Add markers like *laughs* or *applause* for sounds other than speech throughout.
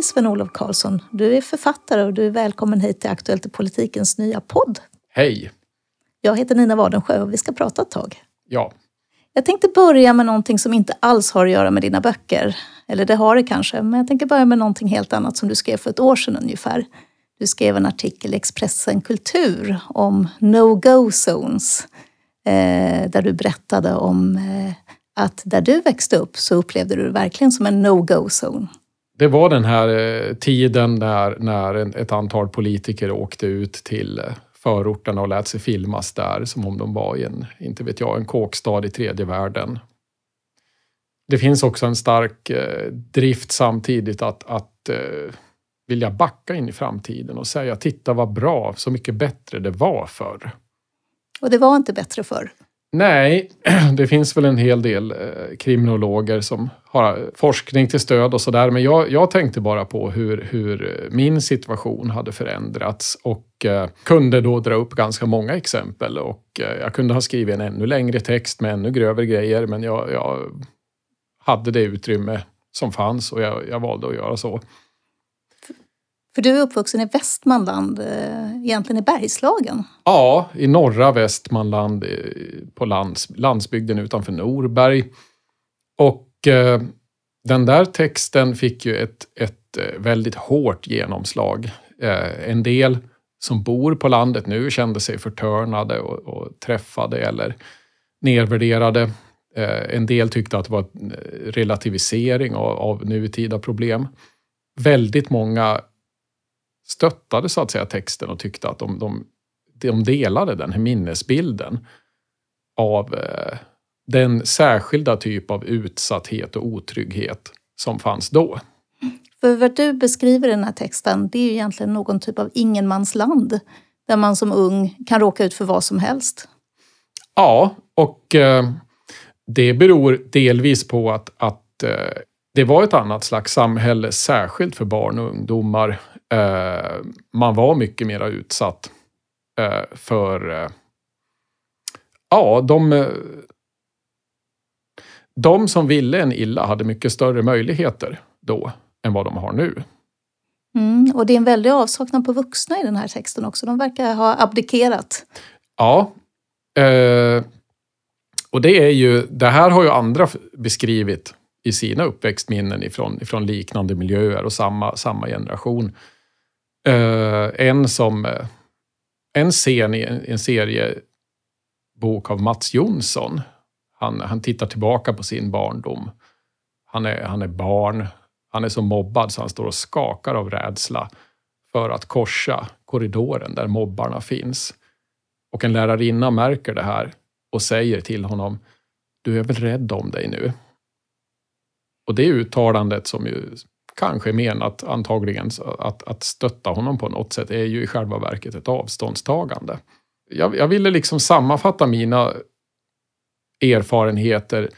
Hej Sven-Olof Karlsson! Du är författare och du är välkommen hit till Aktuellt i politikens nya podd. Hej! Jag heter Nina Wadensjö och vi ska prata ett tag. Ja. Jag tänkte börja med någonting som inte alls har att göra med dina böcker. Eller det har det kanske, men jag tänker börja med någonting helt annat som du skrev för ett år sedan ungefär. Du skrev en artikel i Expressen Kultur om no-go zones. Eh, där du berättade om eh, att där du växte upp så upplevde du det verkligen som en no-go zone. Det var den här eh, tiden när, när ett antal politiker åkte ut till eh, förorterna och lät sig filmas där som om de var i en, inte vet jag, en kåkstad i tredje världen. Det finns också en stark eh, drift samtidigt att, att vilja backa in i framtiden och säga titta vad bra, så mycket bättre det var förr. Och det var inte bättre förr? Nej, *clears throat* det finns väl en hel del eh, kriminologer som har eh, forskning till stöd och sådär. Men jag, jag tänkte bara på hur, hur eh, min situation hade förändrats och eh, kunde då dra upp ganska många exempel. Och eh, jag kunde ha skrivit en ännu längre text med ännu grövre grejer, men jag, jag hade det utrymme som fanns och jag, jag valde att göra så. För du är uppvuxen i Västmanland, eh, egentligen i Bergslagen? Ja, i norra Västmanland, eh, på lands, landsbygden utanför Norberg. Och eh, den där texten fick ju ett, ett eh, väldigt hårt genomslag. Eh, en del som bor på landet nu kände sig förtörnade och, och träffade eller nedvärderade. Eh, en del tyckte att det var en relativisering av, av nutida problem. Väldigt många stöttade så att säga texten och tyckte att de, de, de delade den här minnesbilden av eh, den särskilda typ av utsatthet och otrygghet som fanns då. För vad du beskriver i den här texten, det är ju egentligen någon typ av ingenmansland där man som ung kan råka ut för vad som helst. Ja, och eh, det beror delvis på att, att eh, det var ett annat slags samhälle, särskilt för barn och ungdomar Eh, man var mycket mer utsatt eh, för eh, Ja, de, de som ville en illa hade mycket större möjligheter då än vad de har nu. Mm, och det är en väldig avsaknad på vuxna i den här texten också. De verkar ha abdikerat. Ja. Eh, och det är ju, det här har ju andra beskrivit i sina uppväxtminnen ifrån, ifrån liknande miljöer och samma, samma generation. Uh, en som... Eh, en scen i en, en seriebok av Mats Jonsson. Han, han tittar tillbaka på sin barndom. Han är, han är barn. Han är så mobbad så han står och skakar av rädsla för att korsa korridoren där mobbarna finns. Och en lärarinna märker det här och säger till honom Du är väl rädd om dig nu? Och det uttalandet som ju kanske menat antagligen att, att stötta honom på något sätt är ju i själva verket ett avståndstagande. Jag, jag ville liksom sammanfatta mina erfarenheter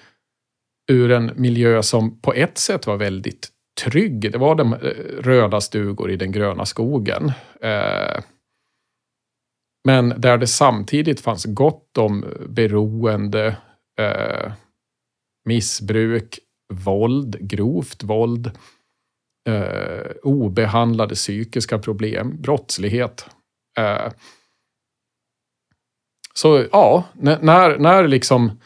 ur en miljö som på ett sätt var väldigt trygg. Det var de eh, röda stugor i den gröna skogen. Eh, men där det samtidigt fanns gott om beroende, eh, missbruk, våld, grovt våld eh, obehandlade psykiska problem, brottslighet. Eh, så ja, när, när liksom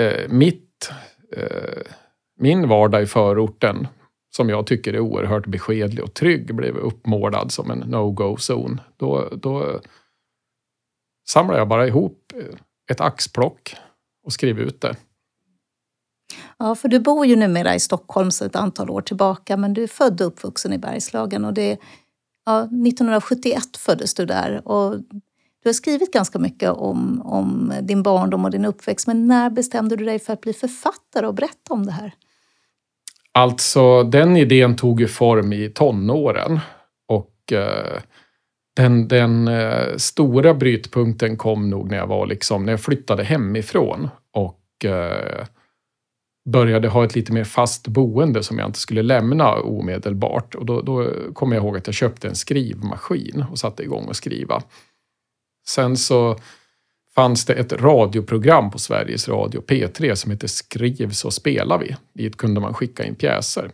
eh, mitt, eh, min vardag i förorten, som jag tycker är oerhört beskedlig och trygg, blev uppmålad som en no-go-zon, då, då samlade jag bara ihop ett axplock och skrev ut det. Ja, för du bor ju numera i Stockholm sedan ett antal år tillbaka men du är född och uppvuxen i Bergslagen och det, ja, 1971 föddes du där. Och du har skrivit ganska mycket om, om din barndom och din uppväxt men när bestämde du dig för att bli författare och berätta om det här? Alltså, den idén tog ju form i tonåren och eh, den, den eh, stora brytpunkten kom nog när jag var liksom, när jag flyttade hemifrån och eh, började ha ett lite mer fast boende som jag inte skulle lämna omedelbart. Och då, då kommer jag ihåg att jag köpte en skrivmaskin och satte igång att skriva. Sen så fanns det ett radioprogram på Sveriges Radio, P3, som heter Skriv så spelar vi. Dit kunde man skicka in pjäser.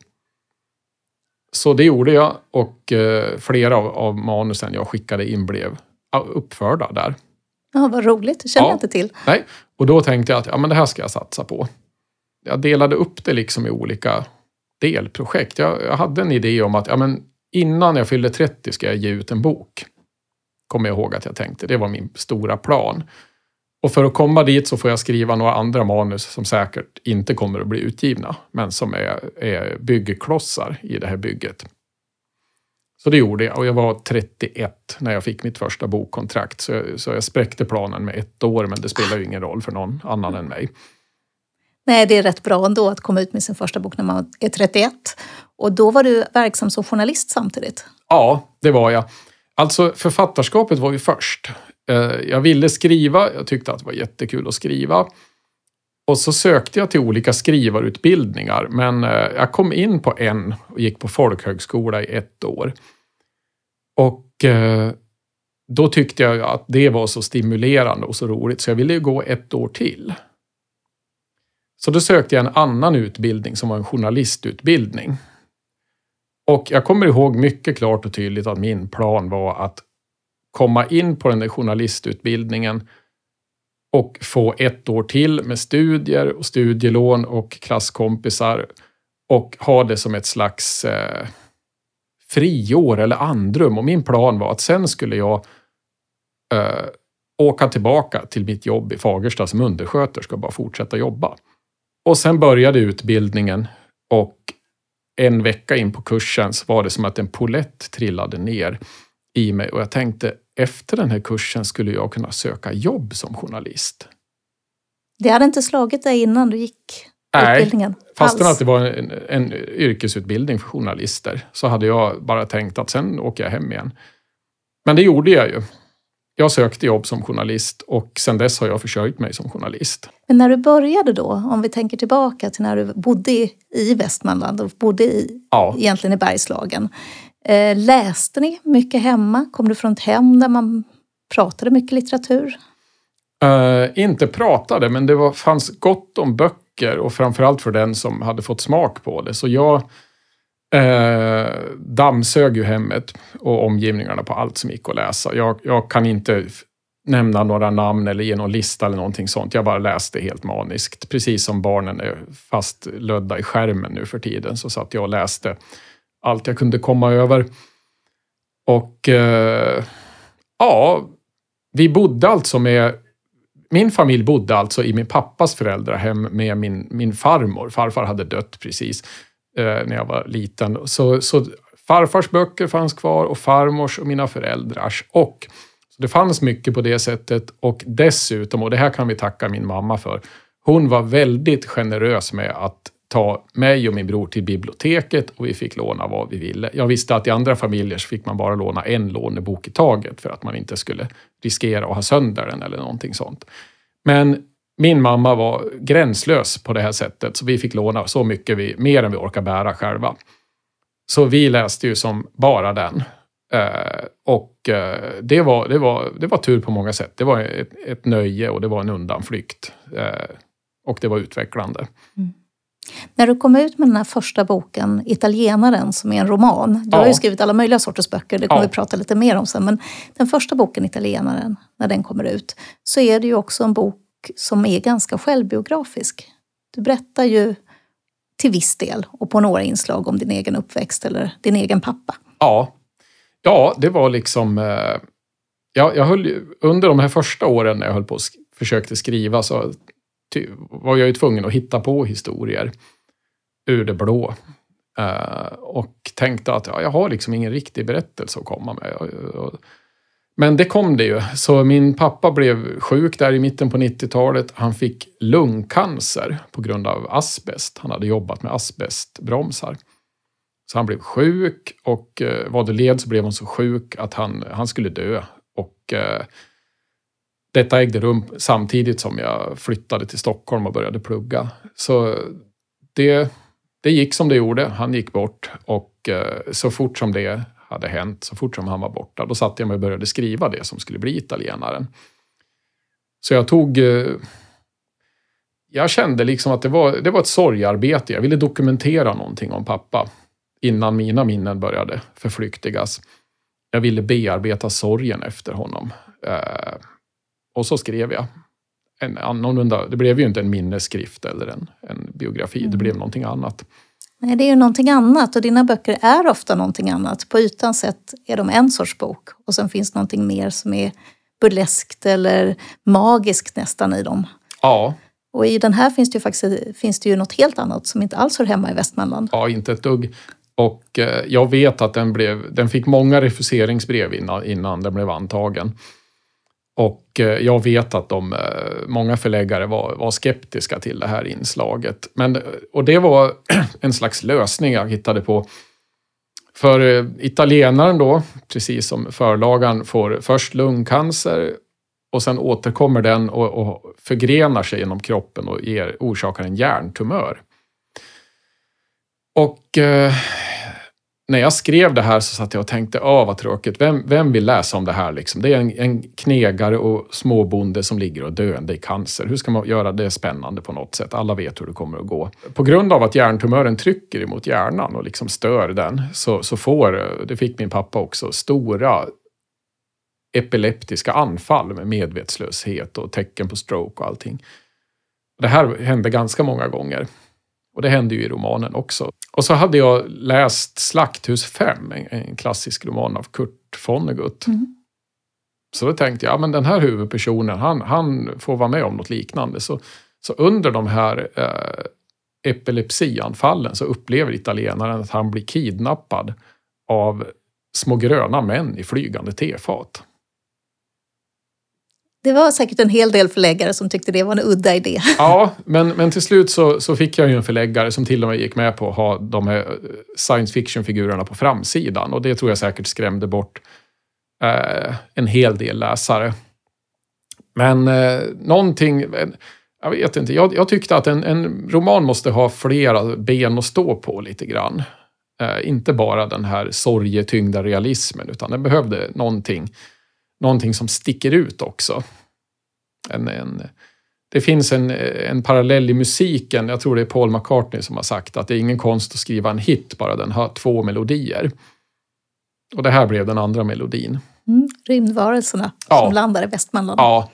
Så det gjorde jag och eh, flera av, av manusen jag skickade in blev uppförda där. Ja, vad roligt, det känner ja. jag inte till. Nej, och då tänkte jag att ja, men det här ska jag satsa på. Jag delade upp det liksom i olika delprojekt. Jag, jag hade en idé om att ja, men innan jag fyllde 30 ska jag ge ut en bok. Kommer jag ihåg att jag tänkte. Det var min stora plan. Och för att komma dit så får jag skriva några andra manus som säkert inte kommer att bli utgivna, men som är, är byggklossar i det här bygget. Så det gjorde jag och jag var 31 när jag fick mitt första bokkontrakt. Så jag, så jag spräckte planen med ett år, men det spelar ju ingen roll för någon annan än mig. Nej, det är rätt bra ändå att komma ut med sin första bok när man är 31. Och då var du verksam som journalist samtidigt? Ja, det var jag. Alltså författarskapet var ju först. Eh, jag ville skriva, jag tyckte att det var jättekul att skriva. Och så sökte jag till olika skrivarutbildningar, men eh, jag kom in på en och gick på folkhögskola i ett år. Och eh, då tyckte jag att det var så stimulerande och så roligt så jag ville ju gå ett år till. Så då sökte jag en annan utbildning som var en journalistutbildning. Och jag kommer ihåg mycket klart och tydligt att min plan var att komma in på den där journalistutbildningen och få ett år till med studier och studielån och klasskompisar och ha det som ett slags eh, friår eller andrum. Och min plan var att sen skulle jag eh, åka tillbaka till mitt jobb i Fagersta som undersköterska och bara fortsätta jobba. Och sen började utbildningen och en vecka in på kursen så var det som att en polett trillade ner i mig och jag tänkte efter den här kursen skulle jag kunna söka jobb som journalist. Det hade inte slagit dig innan du gick Nej, utbildningen? fastän att det var en, en yrkesutbildning för journalister så hade jag bara tänkt att sen åker jag hem igen. Men det gjorde jag ju. Jag sökte jobb som journalist och sen dess har jag försörjt mig som journalist. Men när du började då, om vi tänker tillbaka till när du bodde i Västmanland och bodde i, ja. egentligen i Bergslagen. Eh, läste ni mycket hemma? Kom du från ett hem där man pratade mycket litteratur? Uh, inte pratade, men det var, fanns gott om böcker och framförallt för den som hade fått smak på det. Så jag Eh, dammsög ju hemmet och omgivningarna på allt som gick att läsa. Jag, jag, kan inte nämna några namn eller ge någon lista eller någonting sånt. Jag bara läste helt maniskt. Precis som barnen är fastlödda i skärmen nu för tiden så satt jag och läste allt jag kunde komma över. Och eh, ja, vi bodde alltså med min familj bodde alltså i min pappas föräldrahem med min, min farmor. Farfar hade dött precis eh, när jag var liten. Så, så farfars böcker fanns kvar och farmors och mina föräldrars. Och så det fanns mycket på det sättet och dessutom, och det här kan vi tacka min mamma för, hon var väldigt generös med att ta mig och min bror till biblioteket och vi fick låna vad vi ville. Jag visste att i andra familjer så fick man bara låna en lånebok i taget för att man inte skulle riskera att ha sönder den eller någonting sånt. Men min mamma var gränslös på det här sättet så vi fick låna så mycket, vi, mer än vi orkade bära själva. Så vi läste ju som bara den. Eh, och eh, det, var, det, var, det var tur på många sätt. Det var ett, ett nöje och det var en undanflykt. Eh, och det var utvecklande. Mm. När du kom ut med den här första boken, Italienaren, som är en roman. Du ja. har ju skrivit alla möjliga sorters böcker, det kommer ja. vi prata lite mer om sen. Men den första boken, Italienaren, när den kommer ut, så är det ju också en bok som är ganska självbiografisk. Du berättar ju till viss del och på några inslag om din egen uppväxt eller din egen pappa. Ja, ja det var liksom... Eh, ja, jag, höll, under de här första åren när jag höll på och försökte skriva så var jag ju tvungen att hitta på historier ur det blå. Eh, och tänkte att ja, jag har liksom ingen riktig berättelse att komma med. Men det kom det ju. Så min pappa blev sjuk där i mitten på 90-talet. Han fick lungcancer på grund av asbest. Han hade jobbat med asbestbromsar. Så han blev sjuk och eh, vad det led så blev han så sjuk att han, han skulle dö. Och eh, detta ägde rum samtidigt som jag flyttade till Stockholm och började plugga. Så det, det gick som det gjorde. Han gick bort och eh, så fort som det hade hänt, så fort som han var borta, då satte jag mig och började skriva det som skulle bli italienaren. Så jag tog... Eh, jag kände liksom att det var, det var ett sorgarbete. Jag ville dokumentera någonting om pappa. innan mina minnen började förflyktigas. Jag ville bearbeta sorgen efter honom. Eh, och så skrev jag. En annorlunda, det blev ju inte en minnesskrift eller en, en biografi, mm. det blev någonting annat. Nej, det är ju någonting annat och dina böcker är ofta någonting annat. På ytan sett är de en sorts bok och sen finns någonting mer som är burleskt eller magiskt nästan i dem. Ja. Och i den här finns det ju faktiskt finns det ju något helt annat som inte alls hör hemma i Västmanland. Ja, inte ett dugg. Och eh, jag vet att den, blev, den fick många refuseringsbrev innan, innan den blev antagen. Och eh, jag vet att de, eh, många förläggare var, var skeptiska till det här inslaget. Men, eh, och det var *clears throat* en slags lösning jag hittade på. För italienaren då, precis som förlagan, får först lungcancer och sen återkommer den och, och förgrenar sig genom kroppen och ger, orsakar en hjärntumör. Och när jag skrev det här så satt jag och tänkte, åh vad tråkigt, vem, vem vill läsa om det här? Liksom? Det är en, en knegare och småbonde som ligger och döende i cancer. Hur ska man göra det spännande på något sätt? Alla vet hur det kommer att gå. På grund av att hjärntumören trycker emot hjärnan och liksom stör den så, så får, det fick min pappa också, stora epileptiska anfall med medvetslöshet och tecken på stroke och allting. Det här hände ganska många gånger. Och det hände ju i romanen också. Och så hade jag läst Slakthus 5, en, en klassisk roman av Kurt Vonnegut. Mm. Så då tänkte jag, ja men den här huvudpersonen, han, han får vara med om något liknande. Så, så under de här eh, epilepsianfallen så upplever italienaren att han blir kidnappad av små gröna män i flygande tefat. Det var säkert en hel del förläggare som tyckte det var en udda idé. *laughs* Ja, men, men till slut så, så fick jag ju en förläggare som till och med gick med på att ha de här eh, science fiction-figurerna på framsidan och det tror jag säkert skrämde bort eh, en hel del läsare. Men eh, någonting, jag vet inte, jag, jag tyckte att en, en, roman måste ha flera ben att stå på lite grann. Eh, inte bara den här sorgetyngda realismen utan den behövde någonting någonting som sticker ut också. En, en, det finns en, en parallell i musiken, jag tror det är Paul McCartney som har sagt att det är ingen konst att skriva en hit, bara den har två melodier. Och det här blev den andra melodin. Mm, rymdvarelserna ja. som landar i Västmanland. Ja.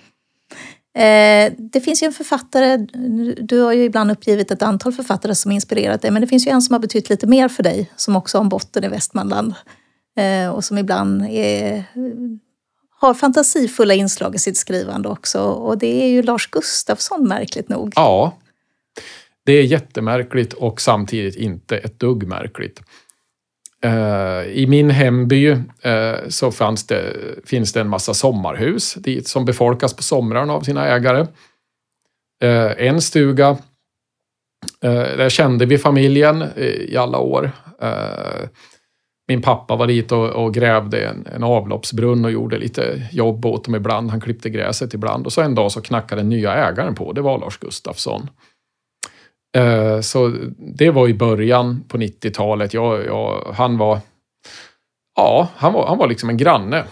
Eh, det finns ju en författare, du har ju ibland uppgivit ett antal författare som inspirerat dig, men det finns ju en som har betytt lite mer för dig, som också har en botten i Västmanland. Eh, och som ibland är har fantasifulla inslag i sitt skrivande också. Och det är ju Lars Gustafsson märkligt nog. Ja, det är jättemärkligt och samtidigt inte ett dugg märkligt. Eh, I min hemby eh, så fanns det, finns det en massa sommarhus dit, som befolkas på somrarna av sina ägare. Eh, en stuga, där kände vi familjen i alla år min pappa var dit och, och grävde en, en, avloppsbrunn och gjorde lite jobb åt dem ibland. Han klippte gräset ibland och så en dag så knackade den nya ägaren på. Det var Lars Gustafsson. Eh, så det var i början på 90-talet. Jag, jag, han var, ja, han var, han var liksom en granne.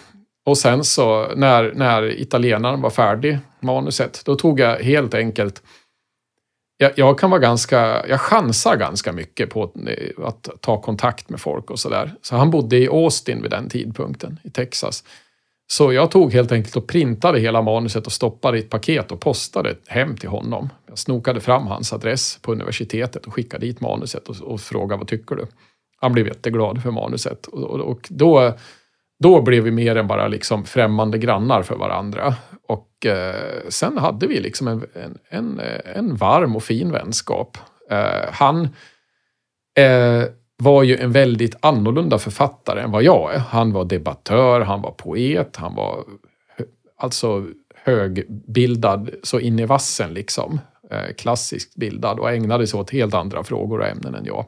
Och sen så när, när italienaren var färdig, manuset, då tog jag helt enkelt jag, jag, kan vara ganska, jag chansar ganska mycket på att, eh, att ta kontakt med folk och sådär. Så han bodde i Austin vid den tidpunkten, i Texas. Så jag tog helt enkelt och printade hela manuset och stoppade i ett paket och postade hem till honom. Jag snokade fram hans adress på universitetet och skickade dit manuset och, och frågade vad tycker du? Han blev jätteglad för manuset. Och, och, och då, då blev vi mer än bara liksom främmande grannar för varandra. Och eh, sen hade vi liksom en, en, en, eh, en varm och fin vänskap. Eh, han eh, var ju en väldigt annorlunda författare än vad jag är. Han var debattör, han var poet, han var alltså högbildad så in i vassen liksom. Eh, klassiskt bildad och ägnade sig åt helt andra frågor och ämnen än jag.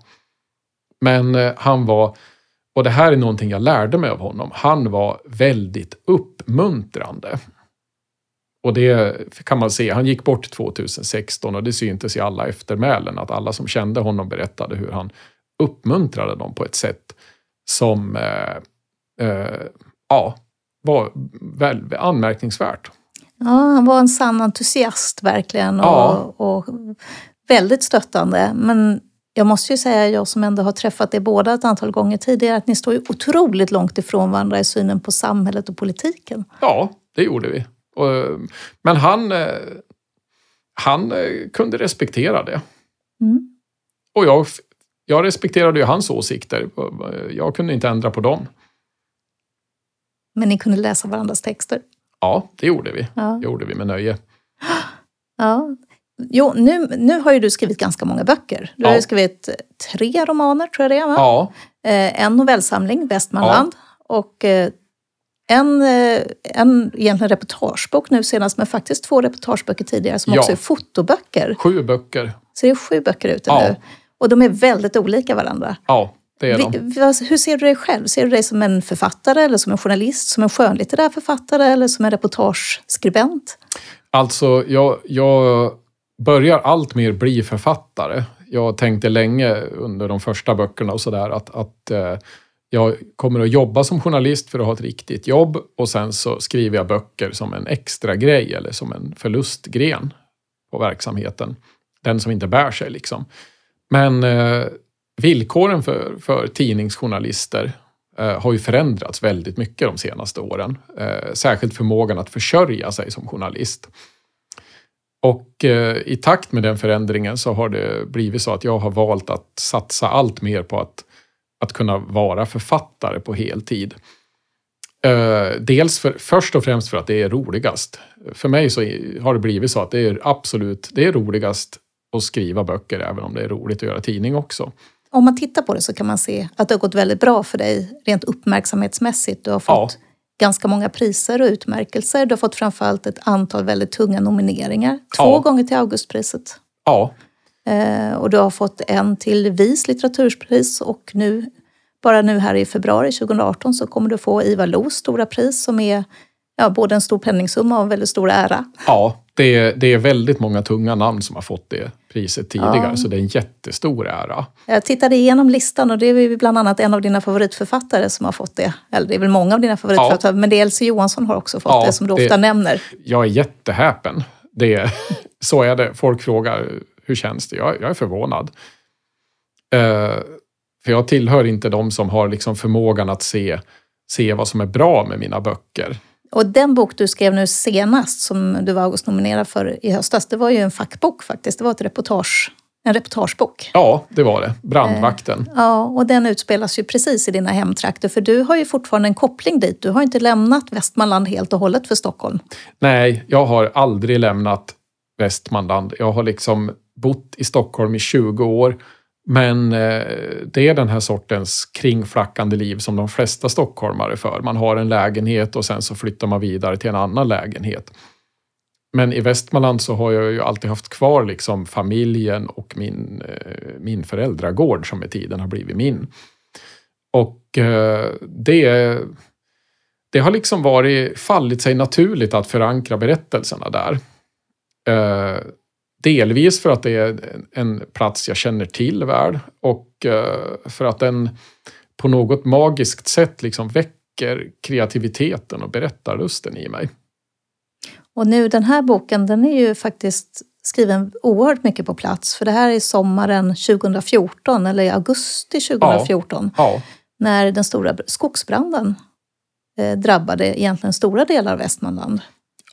Men eh, han var och det här är någonting jag lärde mig av honom. Han var väldigt uppmuntrande. Och det kan man se. Han gick bort 2016 och det syntes i alla eftermälen att alla som kände honom berättade hur han uppmuntrade dem på ett sätt som eh, eh, ja, var väl, anmärkningsvärt. Ja, han var en sann entusiast verkligen och, ja. och väldigt stöttande. Men jag måste ju säga, jag som ändå har träffat er båda ett antal gånger tidigare, att ni står ju otroligt långt ifrån varandra i synen på samhället och politiken. Ja, det gjorde vi. Men han, eh, han eh, kunde respektera det. Mm. Och jag, jag respekterade ju hans åsikter. Jag kunde inte ändra på dem. Men ni kunde läsa varandras texter? Ja, det gjorde vi. Ja. Det gjorde vi med nöje. Ja. Jo, nu, nu har ju du skrivit ganska många böcker. Du har Ja. ju skrivit tre romaner, tror jag det är, va? Ja, Eh, en novellsamling, Västmanland, och eh, en, eh, en egentligen reportagebok nu senast, men faktiskt två reportageböcker tidigare som Ja. också är fotoböcker. sju böcker. Så det är sju böcker ute Ja. nu. Och de är väldigt olika varandra. Ja, det är de. Vad- hur ser du dig själv? Ser du dig som en författare, eller som en journalist, som en skönlitterär författare eller som en reportageskribent? Alltså, jag, jag börjar allt mer bli författare. Jag tänkte länge under de första böckerna och sådär att, att eh, jag kommer att jobba som journalist för att ha ett riktigt jobb och sen så skriver jag böcker som en extra grej eller som en förlustgren på verksamheten. Den som inte bär sig liksom. Men eh, villkoren för, för tidningsjournalister eh, har ju förändrats väldigt mycket de senaste åren. Eh, särskilt förmågan att försörja sig som journalist. Och eh, i takt med den förändringen så har det blivit så att jag har valt att satsa allt mer på att, att kunna vara författare på heltid. Eh, dels för, först och främst för att det är roligast. För mig så har det blivit så att det är absolut det är roligast att skriva böcker även om det är roligt att göra tidning också. Om man tittar på det så kan man se att det har gått väldigt bra för dig rent uppmärksamhetsmässigt. Du har fått ganska många priser och utmärkelser. Du har fått framförallt ett antal väldigt tunga nomineringar. Två Ja. gånger till Augustpriset. Ja, Eh, och du har fått en till VIS litteraturpris och nu, bara nu här i februari 2018 så kommer du få Ivar Los stora pris som är ja, både en stor penningsumma och en väldigt stor ära. ja det, är, det är väldigt många tunga namn som har fått det priset tidigare Ja. så det är en jättestor ära. Jag tittade igenom listan och det är bland annat en av dina favoritförfattare som har fått det. Eller det är väl många av dina favoritförfattare, men det är Elsie Johansson har också fått Ja, det som du det- ofta nämner. jag är jättehäpen. Det, *laughs* så är det. Folk frågar hur känns det? Jag, jag är förvånad. Eh, för jag tillhör inte de som har liksom förmågan att se, se vad som är bra med mina böcker. Och den bok du skrev nu senast som du var August-nominerad för i höstas, det var ju en fackbok faktiskt. Det var ett reportage, en reportagebok. Ja, det var det. Brandvakten. Ja, och den utspelas ju precis i dina hemtrakter för du har ju fortfarande en koppling dit. Du har inte lämnat Västmanland helt och hållet för Stockholm. Nej, jag har aldrig lämnat Västmanland. Jag har liksom bott i Stockholm i 20 år. Men eh, det är den här sortens kringflackande liv som de flesta stockholmare för. Man har en lägenhet och sen så flyttar man vidare till en annan lägenhet. Men i Västmanland så har jag ju alltid haft kvar liksom familjen och min, eh, min föräldragård som med tiden har blivit min. Och eh, det, det har liksom varit, fallit sig naturligt att förankra berättelserna där. Delvis för att det är en- plats jag känner till väl och eh, för att den på något magiskt sätt liksom väcker kreativiteten och berättarlusten i mig. Och nu den här boken, den är ju faktiskt skriven oerhört mycket på plats. För det här är sommaren 2014, eller i augusti 2014, Ja, när den stora skogsbranden eh, drabbade egentligen stora delar av Västmanland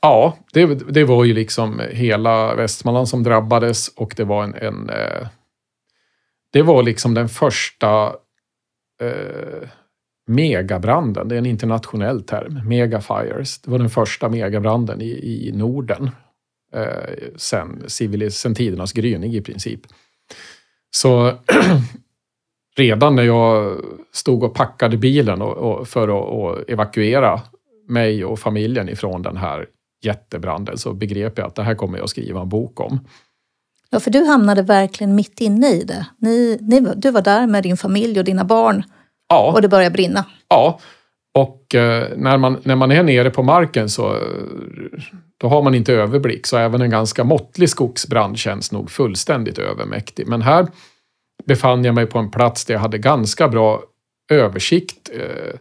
ja det, det var ju liksom hela Västmanland som drabbades och det var en, en eh, det var liksom den första eh, megabranden, det är en internationell term, megafires. Det var den första megabranden i, i Norden eh, sen, civilis- sen tidernas gryning i princip. Så *clears throat* redan när jag stod och packade bilen och, och, för att och evakuera mig och familjen ifrån den här jättebranden så begrep jag att det här kommer jag skriva en bok om. Ja, för du hamnade verkligen mitt inne i det. Ni, ni, du var där med din familj och dina barn Ja, och det började brinna. Ja, och eh, när, man, när man är nere på marken så då har man inte överblick. Så även en ganska måttlig skogsbrand känns nog fullständigt övermäktig. Men här befann jag mig på en plats där jag hade ganska bra översikt. Eh,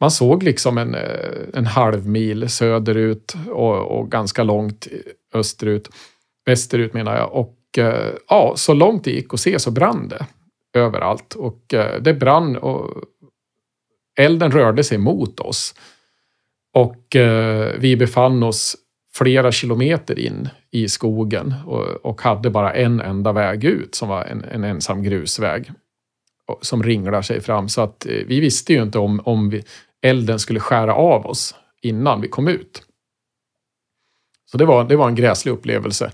man såg liksom en, eh, en halv mil söderut och, och ganska långt österut. Västerut menar jag. Och eh, ja, så långt det gick att se så brann det. överallt. Och eh, det brann och elden rörde sig mot oss. Och vi befann oss flera kilometer in i skogen och, och hade bara en enda väg ut som var en, en ensam grusväg som ringlar sig fram. Så att vi visste ju inte om, om vi, elden skulle skära av oss innan vi kom ut. Så det var, det var en gräslig upplevelse.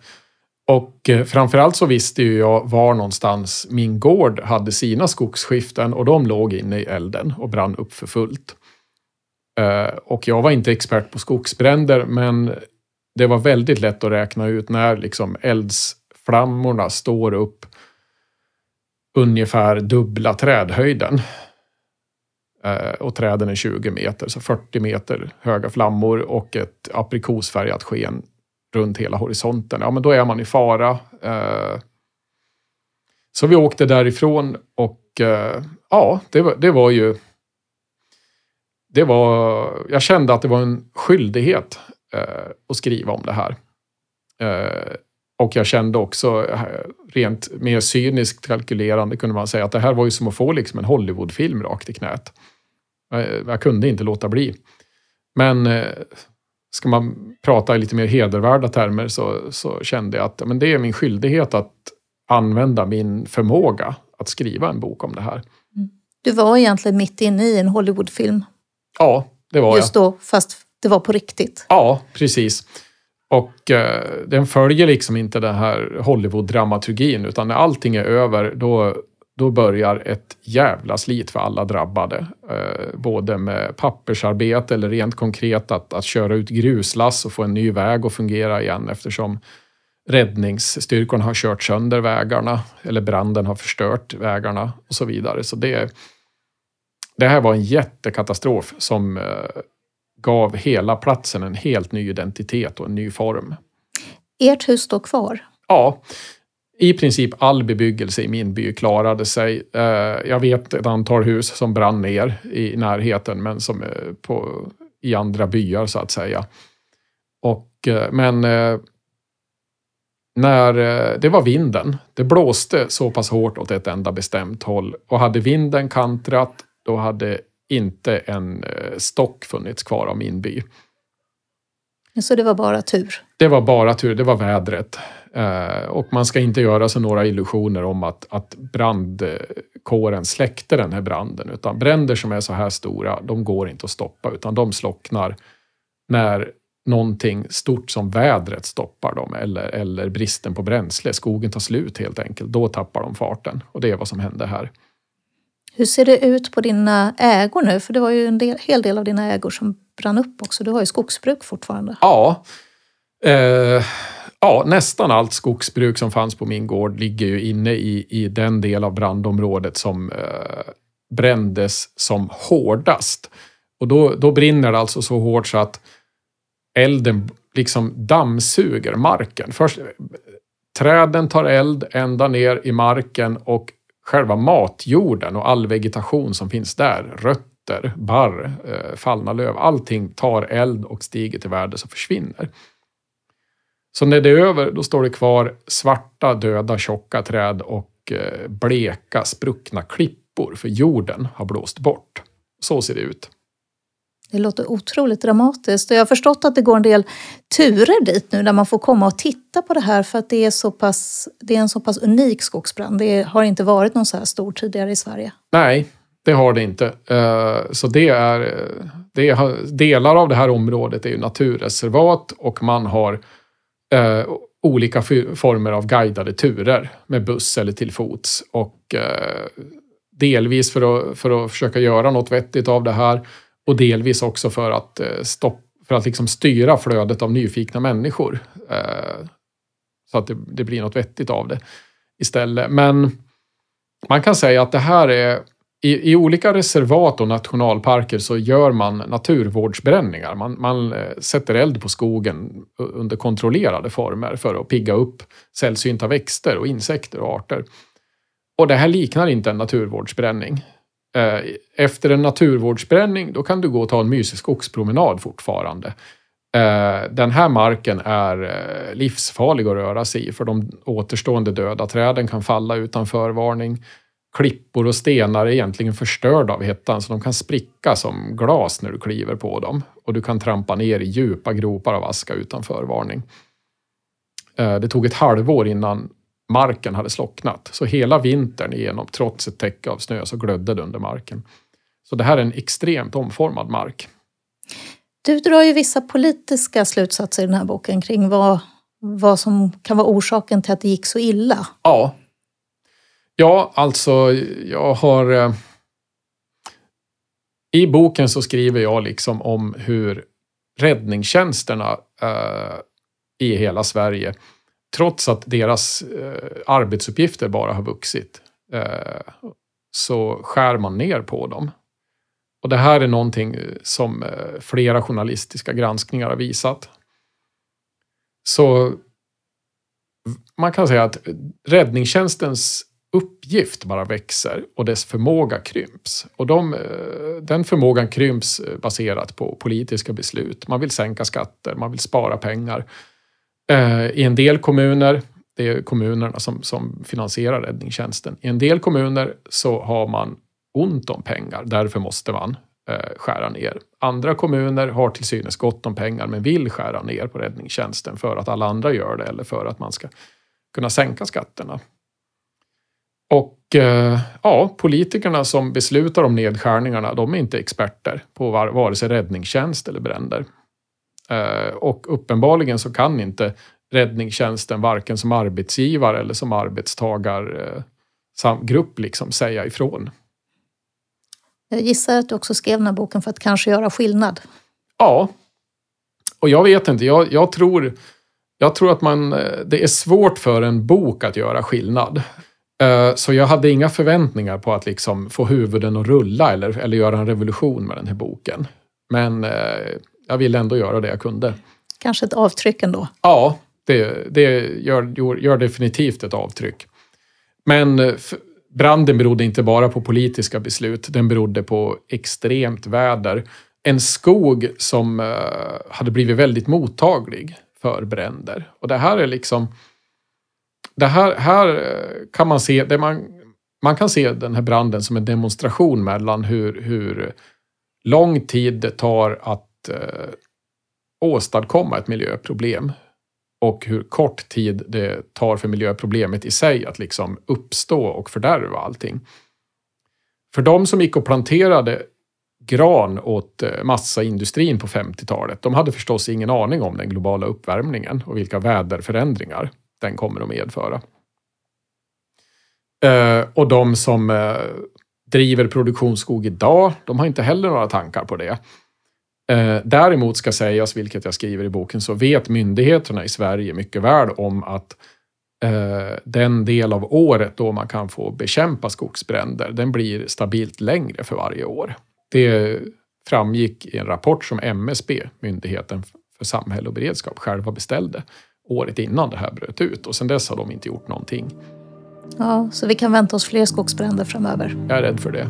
Och eh, framförallt så visste ju jag var någonstans min gård hade sina skogsskiften och de låg inne i elden och brann upp för fullt. Eh, och jag var inte expert på skogsbränder men det var väldigt lätt att räkna ut när liksom eldsflammorna står upp ungefär dubbla trädhöjden. Eh, och träden är 20 meter, så 40 meter höga flammor och ett aprikosfärgat sken runt hela horisonten. Ja, men då är man i fara. Eh, så vi åkte därifrån och eh, ja, det var, det var ju... Det var, jag kände att det var en skyldighet att skriva om det här. Och jag kände också, rent mer cyniskt kalkylerande kunde man säga att det här var ju som att få liksom en Hollywoodfilm rakt i knät. Jag kunde inte låta bli. Men eh, ska man prata i lite mer hedervärda termer så, så kände jag att men det är min skyldighet att använda min förmåga att skriva en bok om det här. Mm. Du var egentligen mitt inne i en Hollywoodfilm. Ja, det var Just jag. Just då, fast det var på riktigt. Ja, precis. Och eh, den följer liksom inte den här Hollywood-dramaturgin utan när allting är över då då börjar ett jävla slit för alla drabbade. Eh, både med pappersarbete eller rent konkret att, att köra ut gruslass och få en ny väg att fungera igen eftersom räddningsstyrkorna har kört sönder vägarna eller branden har förstört vägarna och så vidare. Så det, det här var en jättekatastrof som eh, gav hela platsen en helt ny identitet och en ny form. Ert hus står kvar? Ja, i princip all bebyggelse i min by klarade sig. Eh, jag vet ett antal hus som brann ner i närheten, men som på, i andra byar så att säga. Och, eh, men eh, när det var vinden, det blåste så pass hårt åt ett enda bestämt håll och hade vinden kantrat, då hade inte en stock funnits kvar av min by. Så det var bara tur? Det var bara tur, det var vädret. Eh, och man ska inte göra sig några illusioner om att, att brandkåren släckte den här branden. Utan bränder som är så här stora, de går inte att stoppa utan de slocknar när någonting stort som vädret stoppar dem eller, eller bristen på bränsle. Skogen tar slut helt enkelt. Då tappar de farten och det är vad som hände här. Hur ser det ut på dina ägor nu? För det var ju en del, hel del av dina ägor som brann upp också. Du har ju skogsbruk fortfarande. Ja. Eh, ja, nästan allt skogsbruk som fanns på min gård ligger ju inne i, i den del av brandområdet som eh, brändes som hårdast. Och då, då brinner det alltså så hårt så att elden liksom dammsuger marken. Först, träden tar eld ända ner i marken och själva matjorden och all vegetation som finns där, rötter, barr, eh, fallna löv, allting tar eld och stiger till värde som försvinner. Så när det är över, då står det kvar svarta, döda, tjocka träd och eh, bleka, spruckna klippor, för jorden har blåst bort. Så ser det ut. Det låter otroligt dramatiskt och jag har förstått att det går en del turer dit nu där man får komma och titta på det här för att det är, så pass, det är en så pass unik skogsbrand. Det har inte varit någon så här stor tidigare i Sverige. Nej, det har det inte. Eh, så det är, det är delar av det här området är ju naturreservat och man har eh, olika former av guidade turer med buss eller till fots. Och eh, delvis för att, för att försöka göra något vettigt av det här och delvis också för att, eh, stopp, för att liksom styra flödet av nyfikna människor. Eh, så att det, det blir något vettigt av det istället. Men man kan säga att det här är i, I, olika reservat och nationalparker så gör man naturvårdsbränningar. Man, man, eh, sätter eld på skogen under kontrollerade former för att pigga upp sällsynta växter och insekter och arter. Och det här liknar inte en naturvårdsbränning. Eh, efter en naturvårdsbränning då kan du gå och ta en mysig skogspromenad fortfarande. Eh, den här marken är livsfarlig att röra sig i för de återstående döda träden kan falla utan förvarning klippor och stenar är egentligen förstörda av hettan så de kan spricka som glas när du kliver på dem. Och du kan trampa ner i djupa gropar av aska utan förvarning. Eh, det tog ett halvår innan marken hade slocknat. Så hela vintern igenom, trots ett täcke av snö, så glödde det under marken. Så det här är en extremt omformad mark. Du drar ju vissa politiska slutsatser i den här boken kring vad, vad som kan vara orsaken till att det gick så illa. Ja. Ja, alltså jag har... Eh, I boken så skriver jag liksom om hur räddningstjänsterna eh, i hela Sverige, trots att deras eh, arbetsuppgifter bara har vuxit, eh, så skär man ner på dem. Och det här är någonting eh, som eh, flera journalistiska granskningar har visat. Så man kan säga att räddningstjänstens uppgift bara växer och dess förmåga krymps. Och de, eh, den förmågan krymps eh, baserat på politiska beslut. Man vill sänka skatter, man vill spara pengar. Eh, I en del kommuner, det är kommunerna som, som finansierar räddningstjänsten, i en del kommuner så har man ont om pengar. Därför måste man skära ner. Andra kommuner har till synes gott om pengar men vill skära ner på räddningstjänsten för att alla andra gör det eller för att man ska kunna sänka skatterna. Och eh, ja, politikerna som beslutar om nedskärningarna, de är inte experter på var, vare sig räddningstjänst eller bränder. Eh, och uppenbarligen så kan inte räddningstjänsten varken som arbetsgivare eller som arbetstagargrupp liksom säga ifrån. Jag gissar att du också skrev den här boken för att kanske göra skillnad. Ja. Och jag vet inte, jag, jag tror, jag tror att man, det är svårt för en bok att göra skillnad. Eh, så jag hade inga förväntningar på att liksom få huvuden att rulla eller, eller göra en revolution med den här boken. Men eh, jag ville ändå göra det jag kunde. Kanske ett avtryck ändå? Ja, det, det gör, gör definitivt ett avtryck. Men eh, Branden berodde inte bara på politiska beslut, den berodde på extremt väder. En skog som hade blivit väldigt mottaglig för bränder. Och det här är liksom... Det här, här eh, kan man se... Det man, man kan se den här branden som en demonstration mellan hur, hur lång tid det tar att eh, åstadkomma ett miljöproblem och hur kort tid det tar för miljöproblemet i sig att liksom uppstå och fördärva allting. För de som gick och planterade gran åt eh, massaindustrin på 50-talet, de hade förstås ingen aning om den globala uppvärmningen och vilka väderförändringar den kommer att medföra. Eh, och de som eh, driver produktionsskog idag, de har inte heller några tankar på det. Eh, däremot ska sägas, vilket jag skriver i boken, så vet myndigheterna i Sverige mycket väl om att eh, den del av året då man kan få bekämpa skogsbränder, den blir stabilt längre för varje år. Det framgick i en rapport som MSB, Myndigheten för samhälle och beredskap, själva beställde året innan det här bröt ut och sedan dess har de inte gjort någonting. Ja, så vi kan vänta oss fler skogsbränder framöver? Jag är rädd för det.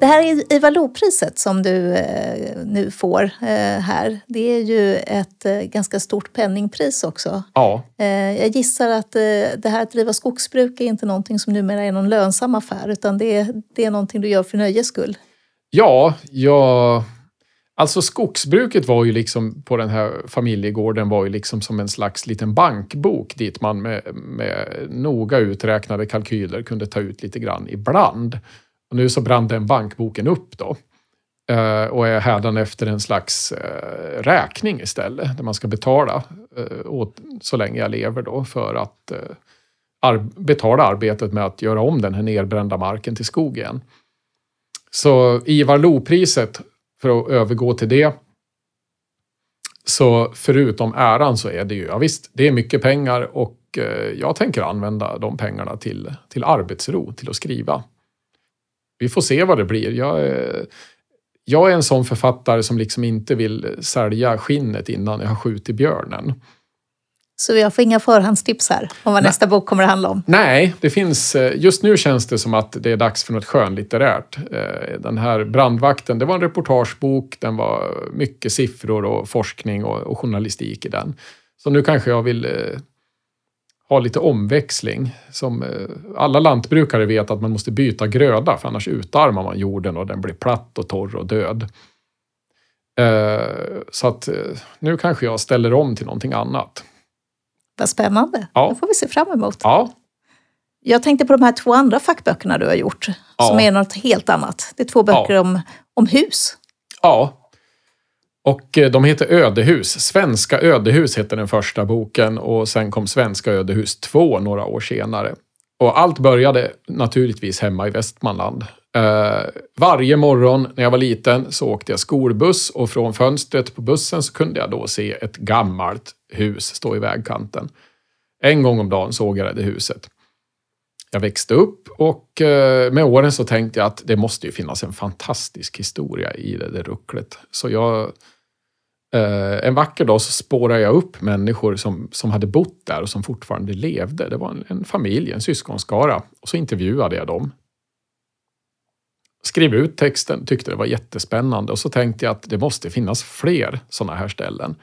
Det här Ivar Lo-priset som du eh, nu får eh, här, det är ju ett eh, ganska stort penningpris också. Ja. Jag gissar att det här att driva skogsbruk är inte någonting som numera är någon lönsam affär, utan det är, det är någonting du gör för nöjes skull. Ja, jag... Alltså skogsbruket var ju liksom på den här familjegården var ju liksom som en slags liten bankbok dit man med, med noga uträknade kalkyler kunde ta ut lite grann ibland. Och nu så brann den bankboken upp då eh, och är hädanefter en slags eh, räkning istället, där man ska betala eh, åt, så länge jag lever då för att betala arbetet med att göra om den här nerbrända marken till skog igen. Så Ivar Lo-priset, för att övergå till det, så förutom äran så är det ju, ja visst, det är mycket pengar och jag tänker använda de pengarna till, till arbetsro, till att skriva vi får se vad det blir. Jag är, jag är en sån författare som liksom inte vill sälja skinnet innan jag har skjutit björnen. Så jag får inga förhandstips här om vad Nej. nästa bok kommer att handla om. Nej, det finns, eh, just nu känns det som att det är dags för något skönlitterärt. Eh, Den här Brandvakten, det var en reportagebok, den var mycket siffror och forskning och, och journalistik i den. Så nu kanske jag vill eh, ha lite omväxling. Som eh, alla lantbrukare vet att man måste byta gröda för annars utarmar man jorden och den blir platt och torr och död. Eh, så att eh, nu kanske jag ställer om till någonting annat. Vad spännande. Ja. Det får vi se fram emot. Ja, Jag tänkte på de här två andra fackböckerna du har gjort. Som Ja. är något helt annat. Det är två böcker om, om hus. Ja. Och eh, de heter Ödehus. Svenska ödehus hette den första boken och sen kom Svenska ödehus 2 några år senare. Och allt började naturligtvis hemma i Västmanland. Eh, varje morgon när jag var liten så åkte jag skolbuss och från fönstret på bussen så kunde jag då se ett gammalt hus stå i vägkanten. En gång om dagen såg jag det huset. Jag växte upp och eh, med åren så tänkte jag att det måste ju finnas en fantastisk historia i det där rucklet. Så jag, eh, en vacker dag så spårade jag upp människor som, som hade bott där och som fortfarande levde. Det var en, en familj, en syskonskara. Och så intervjuade jag dem. Skrev ut texten, tyckte det var jättespännande och så tänkte jag att det måste finnas fler sådana här ställen.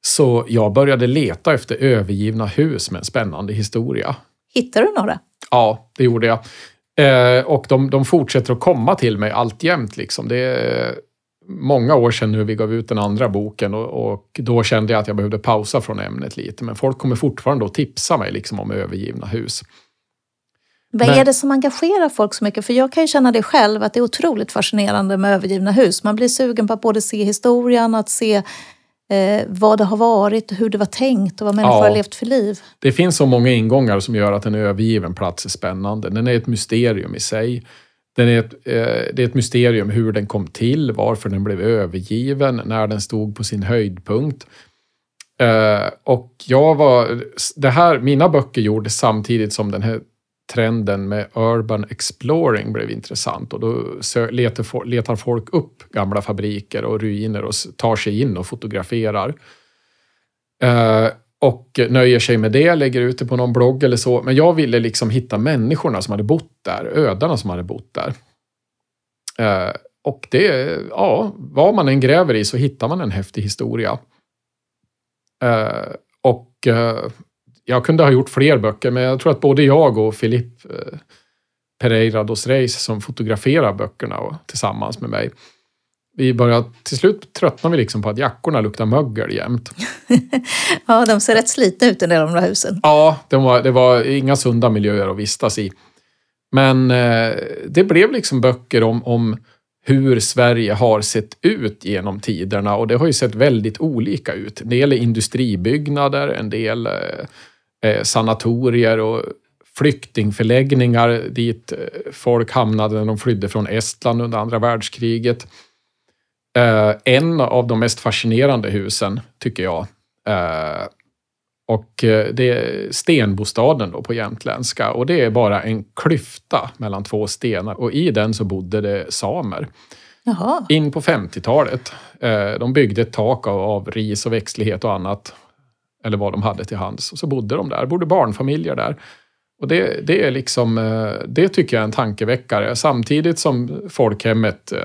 Så jag började leta efter övergivna hus med en spännande historia. Hittar du några? Ja, det gjorde jag. Eh, och de, de fortsätter att komma till mig alltjämt. Liksom. Det många år sedan nu vi gav ut den andra boken och, och då kände jag att jag behövde pausa från ämnet lite. Men folk kommer fortfarande att tipsa mig liksom, om övergivna hus. Vad Men- är det som engagerar folk så mycket? För jag kan ju känna det själv, att det är otroligt fascinerande med övergivna hus. Man blir sugen på att både se historien, att se eh, vad det har varit, hur det var tänkt och vad människor Ja. har levt för liv. Det finns så många ingångar som gör att en övergiven plats är spännande. Den är ett mysterium i sig. Den är ett, eh, det är ett mysterium hur den kom till, varför den blev övergiven, när den stod på sin höjdpunkt. Eh, och jag var, det här, mina böcker gjordes samtidigt som den här trenden med urban exploring blev intressant. Och då letar, folk upp gamla fabriker och ruiner och tar sig in och fotograferar. Eh, och nöjer sig med det, lägger ut det på någon blogg eller så. Men jag ville liksom hitta människorna som hade bott där, ödarna som hade bott där. Eh, och det, ja, vad man än gräver i så hittar man en häftig historia. Eh, och eh, jag kunde ha gjort fler böcker, men jag tror att både jag och Filip eh, Pereira dos Reis som fotograferar böckerna och, tillsammans med mig. Vi började, till slut tröttnade vi liksom på att jackorna luktar mögel jämt. *laughs* Ja, de ser rätt slitna ut en del av de där husen. Ja, det var, det var inga sunda miljöer att vistas i. Men eh, det blev liksom böcker om, om hur Sverige har sett ut genom tiderna och det har ju sett väldigt olika ut. En del är industribyggnader, en del eh, eh, sanatorier och flyktingförläggningar dit eh, folk hamnade när de flydde från Estland under andra världskriget. Eh, en av de mest fascinerande husen, tycker jag, eh, och eh, det är stenbostaden då på jämtländska och det är bara en klyfta mellan två stenar och i den så bodde det samer. Jaha, In på 50-talet. Eh, De byggde ett tak av, av ris och växtlighet och annat. Eller vad de hade till hands. Och så bodde de där, bodde barnfamiljer där. Och det, det är liksom, eh, det tycker jag är en tankeväckare. Samtidigt som folkhemmet eh,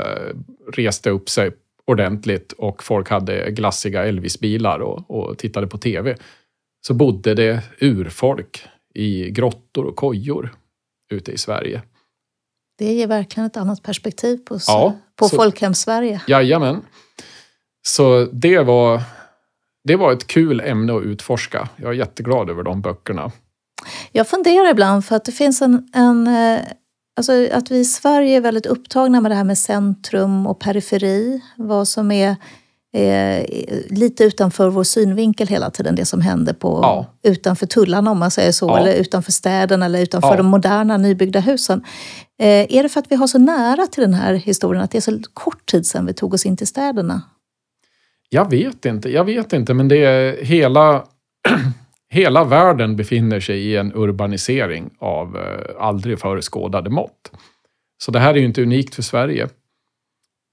reste upp sig ordentligt och folk hade glassiga Elvis-bilar och, och tittade på TV. Så bodde det urfolk i grottor och kojor ute i Sverige. det ger verkligen ett annat perspektiv på, Ja, på så- folkhems-Sverige. Jajamän. Så det var, det var ett kul ämne att utforska. Jag är jätteglad över de böckerna. Jag funderar ibland för att det finns en, en eh, alltså att vi i Sverige är väldigt upptagna med det här med centrum och periferi. Vad som är eh, lite utanför vår synvinkel hela tiden, det som händer på, Ja. utanför tullarna om man säger så, Ja. eller utanför städerna eller utanför Ja. de moderna nybyggda husen. Eh, är det för att vi har så nära till den här historien, att det är så kort tid sedan vi tog oss in till städerna? Jag vet inte, jag vet inte, men det är hela, *clears throat* hela världen befinner sig i en urbanisering av eh, aldrig föreskådade mått. Så det här är ju inte unikt för Sverige.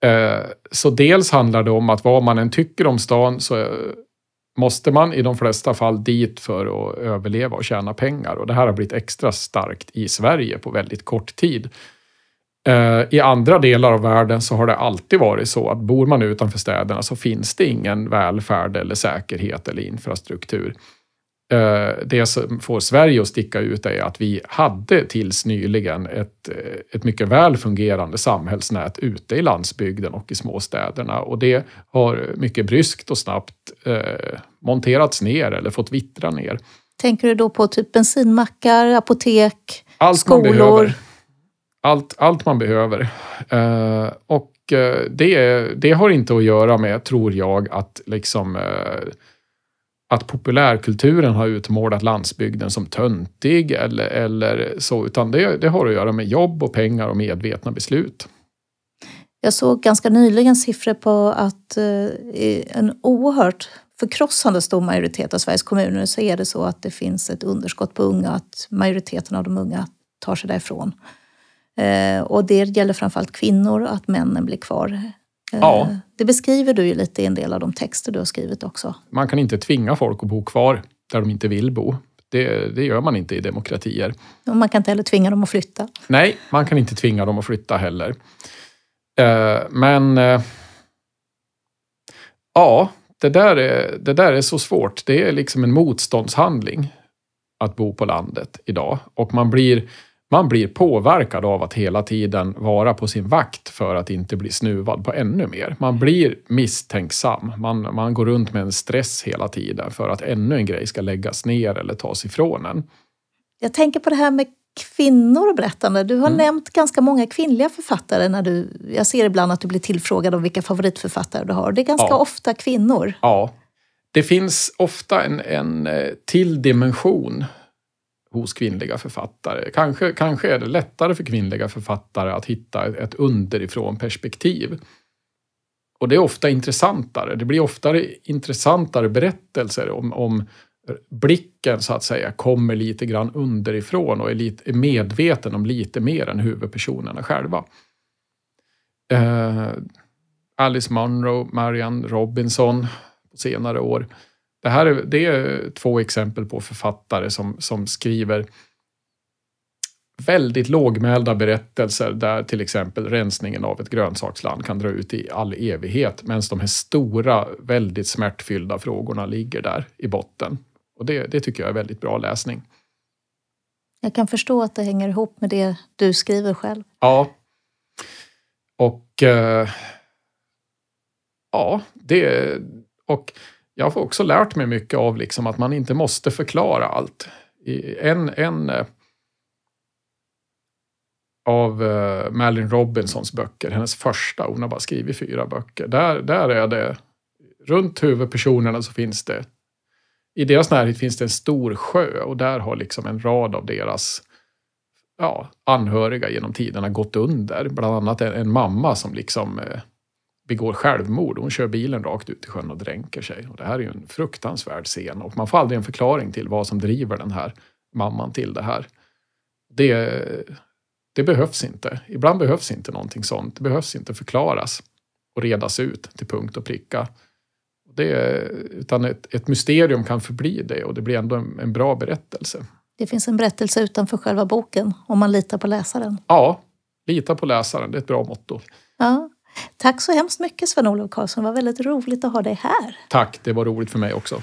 Eh, så dels handlar det om att vad man än tycker om stan så eh, måste man i de flesta fall dit för att överleva och tjäna pengar. Och det här har blivit extra starkt i Sverige på väldigt kort tid. I andra delar av världen så har det alltid varit så att bor man utanför städerna så finns det ingen välfärd eller säkerhet eller infrastruktur. Eh, det som får Sverige att sticka ut är att vi hade tills nyligen ett, eh, ett mycket väl fungerande samhällsnät ute i landsbygden och i småstäderna. Och det har mycket bryskt och snabbt eh, monterats ner eller fått vittra ner. Tänker du då på typ bensinmackar, apotek, allt skolor? Man behöver. Allt, allt man behöver. Eh, och eh, det, det har inte att göra med, tror jag, att liksom eh, att populärkulturen har utmålat landsbygden som töntig eller, eller så, utan det, det har att göra med jobb och pengar och medvetna beslut. Jag såg ganska nyligen siffror på att eh, i en oerhört förkrossande stor majoritet av Sveriges kommuner så är det så att det finns ett underskott på unga, att majoriteten av de unga tar sig därifrån. Eh, och det gäller framförallt kvinnor, att männen blir kvar Ja. Eh, det beskriver du ju lite i en del av de texter du har skrivit också. Man kan inte tvinga folk att bo kvar där de inte vill bo. Det, det gör man inte i demokratier. Och man kan inte heller tvinga dem att flytta. Nej, man kan inte tvinga dem att flytta heller. Eh, men eh, ja, det där, är, det där är så svårt. Det är liksom en motståndshandling att bo på landet idag. Och man blir man blir påverkad av att hela tiden vara på sin vakt för att inte bli snuvad på ännu mer. Man blir misstänksam. Man, man går runt med en stress hela tiden för att ännu en grej ska läggas ner eller tas ifrån en. Jag tänker på det här med kvinnor och berättande. Du har mm. nämnt ganska många kvinnliga författare. när du, Jag ser ibland att du blir tillfrågad om vilka favoritförfattare du har. Det är ganska ja. ofta kvinnor. Ja. Det finns ofta en, en eh, till dimension hos kvinnliga författare. Kanske, kanske är det lättare för kvinnliga författare att hitta ett underifrån perspektiv. Och det är ofta intressantare. Det blir oftare intressantare berättelser om, om blicken så att säga kommer lite grann underifrån och är, lite, är medveten om lite mer än huvudpersonerna själva. Eh, Alice Munro, Marianne Robinson på senare år det här är, det är två exempel på författare som, som skriver väldigt lågmälda berättelser där till exempel rensningen av ett grönsaksland kan dra ut i all evighet medan de här stora, väldigt smärtfyllda frågorna ligger där i botten. Och det, det tycker jag är väldigt bra läsning. Jag kan förstå att det hänger ihop med det du skriver själv. Ja. Och eh, ja, det... Och jag har också lärt mig mycket av liksom att man inte måste förklara allt. En, en eh, av uh, Robinsons böcker, hennes första, hon har bara skrivit fyra böcker. Där, där är det, runt huvudpersonerna så finns det, i deras närhet finns det en stor sjö och där har liksom en rad av deras ja, anhöriga genom tiderna gått under. Bland annat en, en mamma som liksom eh, begår självmord. Hon kör bilen rakt ut i sjön och dränker sig. Och det här är ju en fruktansvärd scen och man får aldrig en förklaring till vad som driver den här mamman till det här. Det, det behövs inte. Ibland behövs inte någonting sånt. Det behövs inte förklaras och redas ut till punkt och pricka. Det, utan ett, ett mysterium kan förbli det och det blir ändå en, en bra berättelse. Det finns en berättelse utanför själva boken om man litar på läsaren. Ja, lita på läsaren. Det är ett bra motto. Ja. Tack så hemskt mycket Sven-Olof Karlsson. Det var väldigt roligt att ha dig här. Tack, det var roligt för mig också.